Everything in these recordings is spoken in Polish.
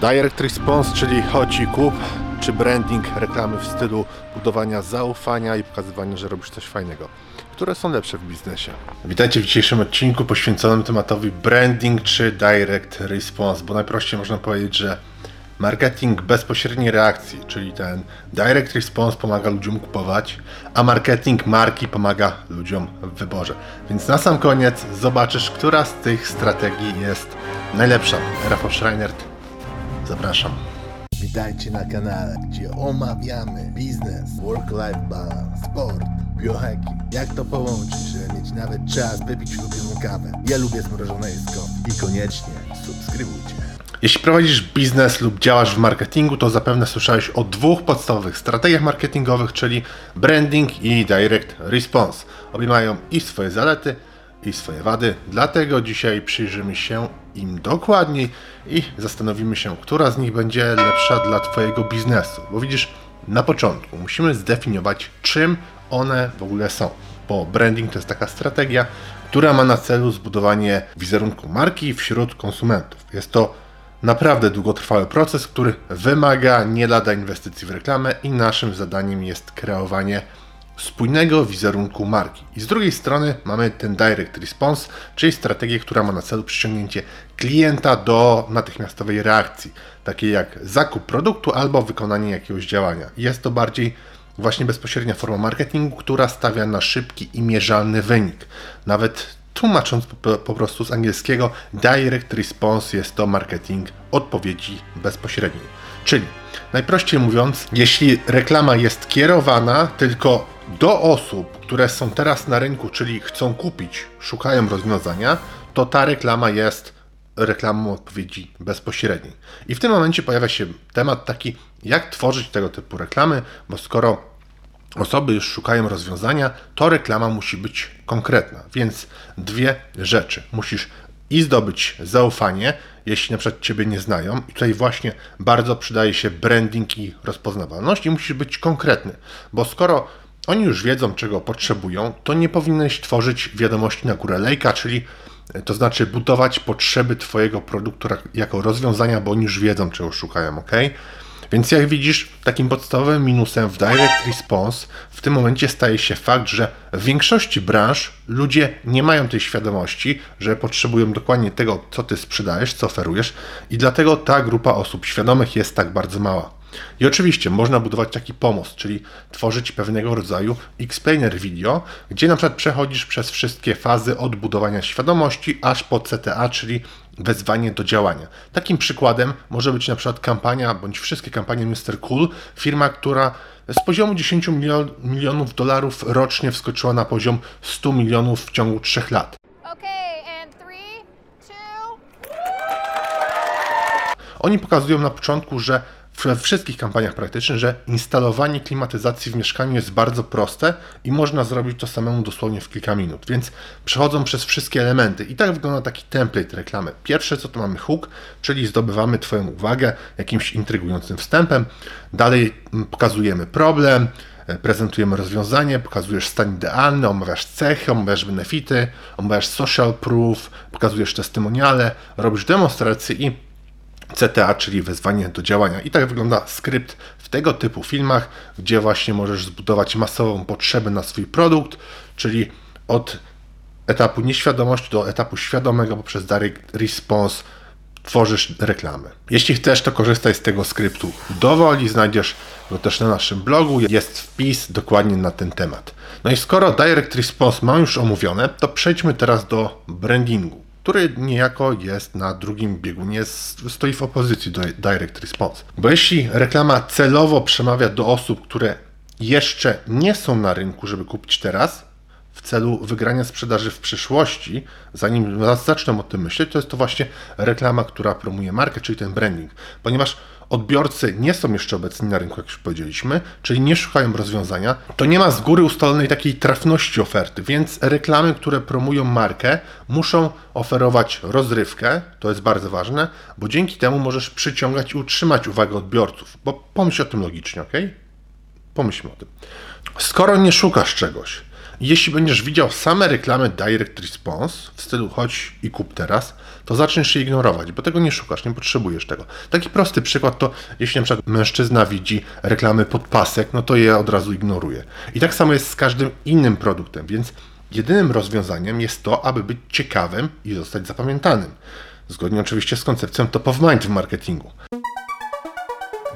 Direct Response, czyli chodź i kup, czy branding reklamy w stylu budowania zaufania i pokazywania, że robisz coś fajnego. Które są lepsze w biznesie? Witajcie w dzisiejszym odcinku poświęconym tematowi branding czy direct response, bo najprościej można powiedzieć, że marketing bezpośredniej reakcji, czyli ten direct response pomaga ludziom kupować, a marketing marki pomaga ludziom w wyborze. Więc na sam koniec zobaczysz, która z tych strategii jest najlepsza. Rafał Schreinert, zapraszam. Witajcie na kanale, gdzie omawiamy biznes, work-life balance, sport, biohacking. Jak to połączyć, żeby mieć nawet czas wypić ulubioną kawę. Ja lubię zmrożone jedzko i koniecznie subskrybujcie. Jeśli prowadzisz biznes lub działasz w marketingu, to zapewne słyszałeś o dwóch podstawowych strategiach marketingowych, czyli branding i direct response. Obie mają i swoje zalety, i swoje wady, dlatego dzisiaj przyjrzymy się im dokładniej i zastanowimy się, która z nich będzie lepsza dla Twojego biznesu. Bo widzisz, na początku musimy zdefiniować, czym one w ogóle są. Bo branding to jest taka strategia, która ma na celu zbudowanie wizerunku marki wśród konsumentów. Jest to naprawdę długotrwały proces, który wymaga nie lada inwestycji w reklamę i naszym zadaniem jest kreowanie spójnego wizerunku marki. I z drugiej strony mamy ten direct response, czyli strategię, która ma na celu przyciągnięcie klienta do natychmiastowej reakcji, takiej jak zakup produktu albo wykonanie jakiegoś działania. Jest to bardziej właśnie bezpośrednia forma marketingu, która stawia na szybki i mierzalny wynik. Nawet tłumacząc po, po prostu z angielskiego, direct response jest to marketing odpowiedzi bezpośredniej. Czyli najprościej mówiąc, jeśli reklama jest kierowana tylko do osób, które są teraz na rynku, czyli chcą kupić, szukają rozwiązania, to ta reklama jest reklamą odpowiedzi bezpośredniej. I w tym momencie pojawia się temat taki, jak tworzyć tego typu reklamy, bo skoro osoby już szukają rozwiązania, to reklama musi być konkretna. Więc dwie rzeczy. Musisz i zdobyć zaufanie, jeśli na przykład Ciebie nie znają. I tutaj właśnie bardzo przydaje się branding i rozpoznawalność i musisz być konkretny, bo skoro oni już wiedzą, czego potrzebują, to nie powinieneś tworzyć wiadomości na górę lejka, czyli e, to znaczy budować potrzeby Twojego produktu jako rozwiązania, bo oni już wiedzą, czego szukają, ok? Więc jak widzisz, takim podstawowym minusem w Direct Response w tym momencie staje się fakt, że w większości branż ludzie nie mają tej świadomości, że potrzebują dokładnie tego, co ty sprzedajesz, co oferujesz, i dlatego ta grupa osób świadomych jest tak bardzo mała. I oczywiście można budować taki pomost, czyli tworzyć pewnego rodzaju explainer video, gdzie na przykład przechodzisz przez wszystkie fazy od budowania świadomości aż po CTA, czyli wezwanie do działania. Takim przykładem może być na przykład kampania, bądź wszystkie kampanie Mr. Cool, firma, która z poziomu 10 milion, milionów dolarów rocznie wskoczyła na poziom 100 milionów w ciągu 3 lat. Oni pokazują na początku, że we wszystkich kampaniach praktycznych, że instalowanie klimatyzacji w mieszkaniu jest bardzo proste i można zrobić to samemu dosłownie w kilka minut. Więc przechodzą przez wszystkie elementy. I tak wygląda taki template reklamy. Pierwsze co to mamy hook, czyli zdobywamy Twoją uwagę jakimś intrygującym wstępem. Dalej mm, pokazujemy problem, e, prezentujemy rozwiązanie, pokazujesz stan idealny, omawiasz cechy, omawiasz benefity, omawiasz social proof, pokazujesz testymoniale, robisz demonstracje i CTA, czyli wezwanie do działania. I tak wygląda skrypt w tego typu filmach, gdzie właśnie możesz zbudować masową potrzebę na swój produkt, czyli od etapu nieświadomości do etapu świadomego poprzez direct response tworzysz reklamy. Jeśli chcesz, to korzystaj z tego skryptu dowoli, znajdziesz go też na naszym blogu, jest wpis dokładnie na ten temat. No i skoro direct response mam już omówione, to przejdźmy teraz do brandingu który niejako jest na drugim biegunie, stoi w opozycji do direct response. Bo jeśli reklama celowo przemawia do osób, które jeszcze nie są na rynku, żeby kupić teraz, w celu wygrania sprzedaży w przyszłości, zanim zaczną o tym myśleć, to jest to właśnie reklama, która promuje markę, czyli ten branding. Ponieważ odbiorcy nie są jeszcze obecni na rynku, jak już powiedzieliśmy, czyli nie szukają rozwiązania, to nie ma z góry ustalonej takiej trafności oferty, więc reklamy, które promują markę, muszą oferować rozrywkę, to jest bardzo ważne, bo dzięki temu możesz przyciągać i utrzymać uwagę odbiorców, bo pomyśl o tym logicznie, ok? Pomyślmy o tym. Skoro nie szukasz czegoś, Jeśli będziesz widział same reklamy Direct Response w stylu chodź i kup teraz, to zaczniesz je ignorować, bo tego nie szukasz, nie potrzebujesz tego. Taki prosty przykład to, jeśli na przykład mężczyzna widzi reklamy podpasek, no to je od razu ignoruje. I tak samo jest z każdym innym produktem, więc jedynym rozwiązaniem jest to, aby być ciekawym i zostać zapamiętanym. Zgodnie oczywiście z koncepcją top of mind w marketingu.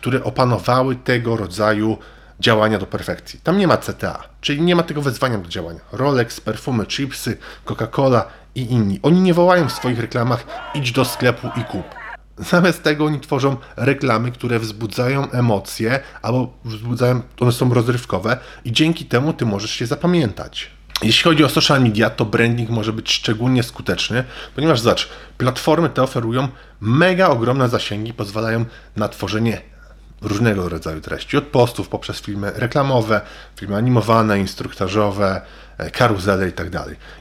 które opanowały tego rodzaju działania do perfekcji. Tam nie ma CTA, czyli nie ma tego wezwania do działania. Rolex, perfumy, chipsy, Coca-Cola i inni. Oni nie wołają w swoich reklamach idź do sklepu i kup. Zamiast tego oni tworzą reklamy, które wzbudzają emocje albo wzbudzają, one są rozrywkowe i dzięki temu ty możesz się zapamiętać. Jeśli chodzi o social media, to branding może być szczególnie skuteczny, ponieważ zobacz, platformy te oferują mega ogromne zasięgi, pozwalają na tworzenie różnego rodzaju treści, od postów poprzez filmy reklamowe, filmy animowane, instruktażowe, e, karuzele i tak.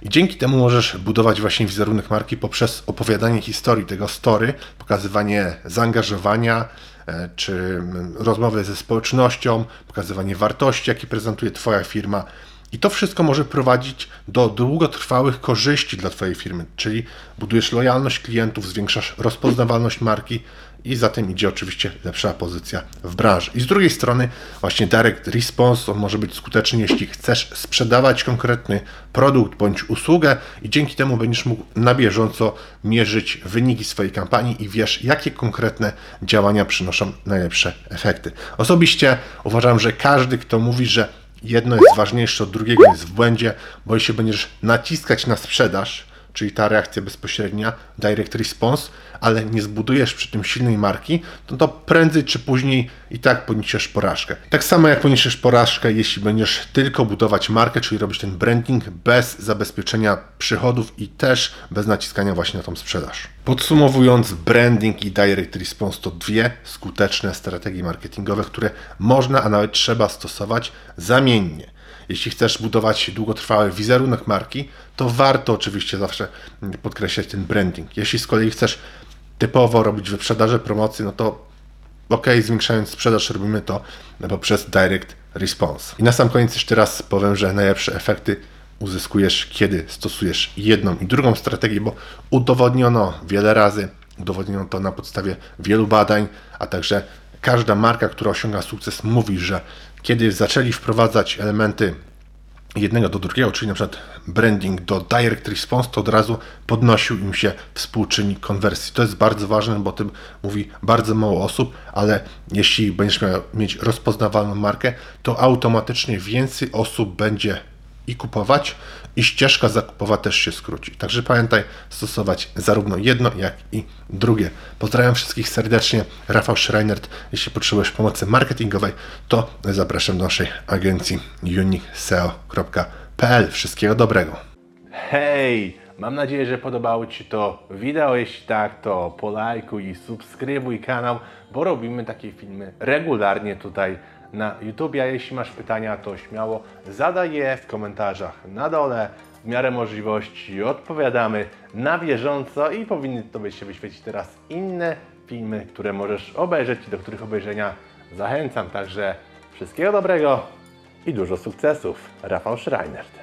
I dzięki temu możesz budować właśnie wizerunek marki poprzez opowiadanie historii tego story, pokazywanie zaangażowania, e, czy mm, rozmowy ze społecznością, pokazywanie wartości, jakie prezentuje Twoja firma. I to wszystko może prowadzić do długotrwałych korzyści dla Twojej firmy, czyli budujesz lojalność klientów, zwiększasz rozpoznawalność marki i za tym idzie oczywiście lepsza pozycja w branży. I z drugiej strony właśnie direct response, on może być skuteczny, jeśli chcesz sprzedawać konkretny produkt bądź usługę i dzięki temu będziesz mógł na bieżąco mierzyć wyniki swojej kampanii i wiesz, jakie konkretne działania przynoszą najlepsze efekty. Osobiście uważam, że każdy, kto mówi, że jedno jest ważniejsze od drugiego, jest w błędzie, bo jeśli będziesz naciskać na sprzedaż, czyli ta reakcja bezpośrednia, direct response, ale nie zbudujesz przy tym silnej marki, to, to prędzej czy później i tak poniesiesz porażkę. Tak samo jak poniesiesz porażkę, jeśli będziesz tylko budować markę, czyli robić ten branding bez zabezpieczenia przychodów i też bez naciskania właśnie na tą sprzedaż. Podsumowując, branding i direct response to dwie skuteczne strategie marketingowe, które można, a nawet trzeba stosować zamiennie. Jeśli chcesz budować długotrwały wizerunek marki, to warto oczywiście zawsze podkreślać ten branding. Jeśli z kolei chcesz typowo robić wyprzedaże, promocje, no to ok, zwiększając sprzedaż robimy to poprzez direct response. I na sam koniec jeszcze raz powiem, że najlepsze efekty uzyskujesz, kiedy stosujesz jedną i drugą strategię, bo udowodniono wiele razy, udowodniono to na podstawie wielu badań, a także każda marka, która osiąga sukces, mówi, że kiedy zaczęli wprowadzać elementy jednego do drugiego, czyli na przykład branding do direct response, to od razu podnosił im się współczynnik konwersji. To jest bardzo ważne, bo o tym mówi bardzo mało osób, ale jeśli będziesz miał mieć rozpoznawalną markę, to automatycznie więcej osób będzie i kupować, i ścieżka zakupowa też się skróci. Także pamiętaj stosować zarówno jedno, jak i drugie. Pozdrawiam wszystkich serdecznie. Rafał Schreinert. Jeśli potrzebujesz pomocy marketingowej, to zapraszam do naszej agencji unicseo.pl. Wszystkiego dobrego. Hej! Mam nadzieję, że podobało Ci to wideo. Jeśli tak, to polajkuj i subskrybuj kanał, bo robimy takie filmy regularnie tutaj na YouTube. A jeśli masz pytania, to śmiało zadaj je w komentarzach na dole. W miarę możliwości odpowiadamy na bieżąco i powinny Tobie się wyświecić teraz inne filmy, które możesz obejrzeć i do których obejrzenia zachęcam. Także wszystkiego dobrego i dużo sukcesów. Rafał Schreinert.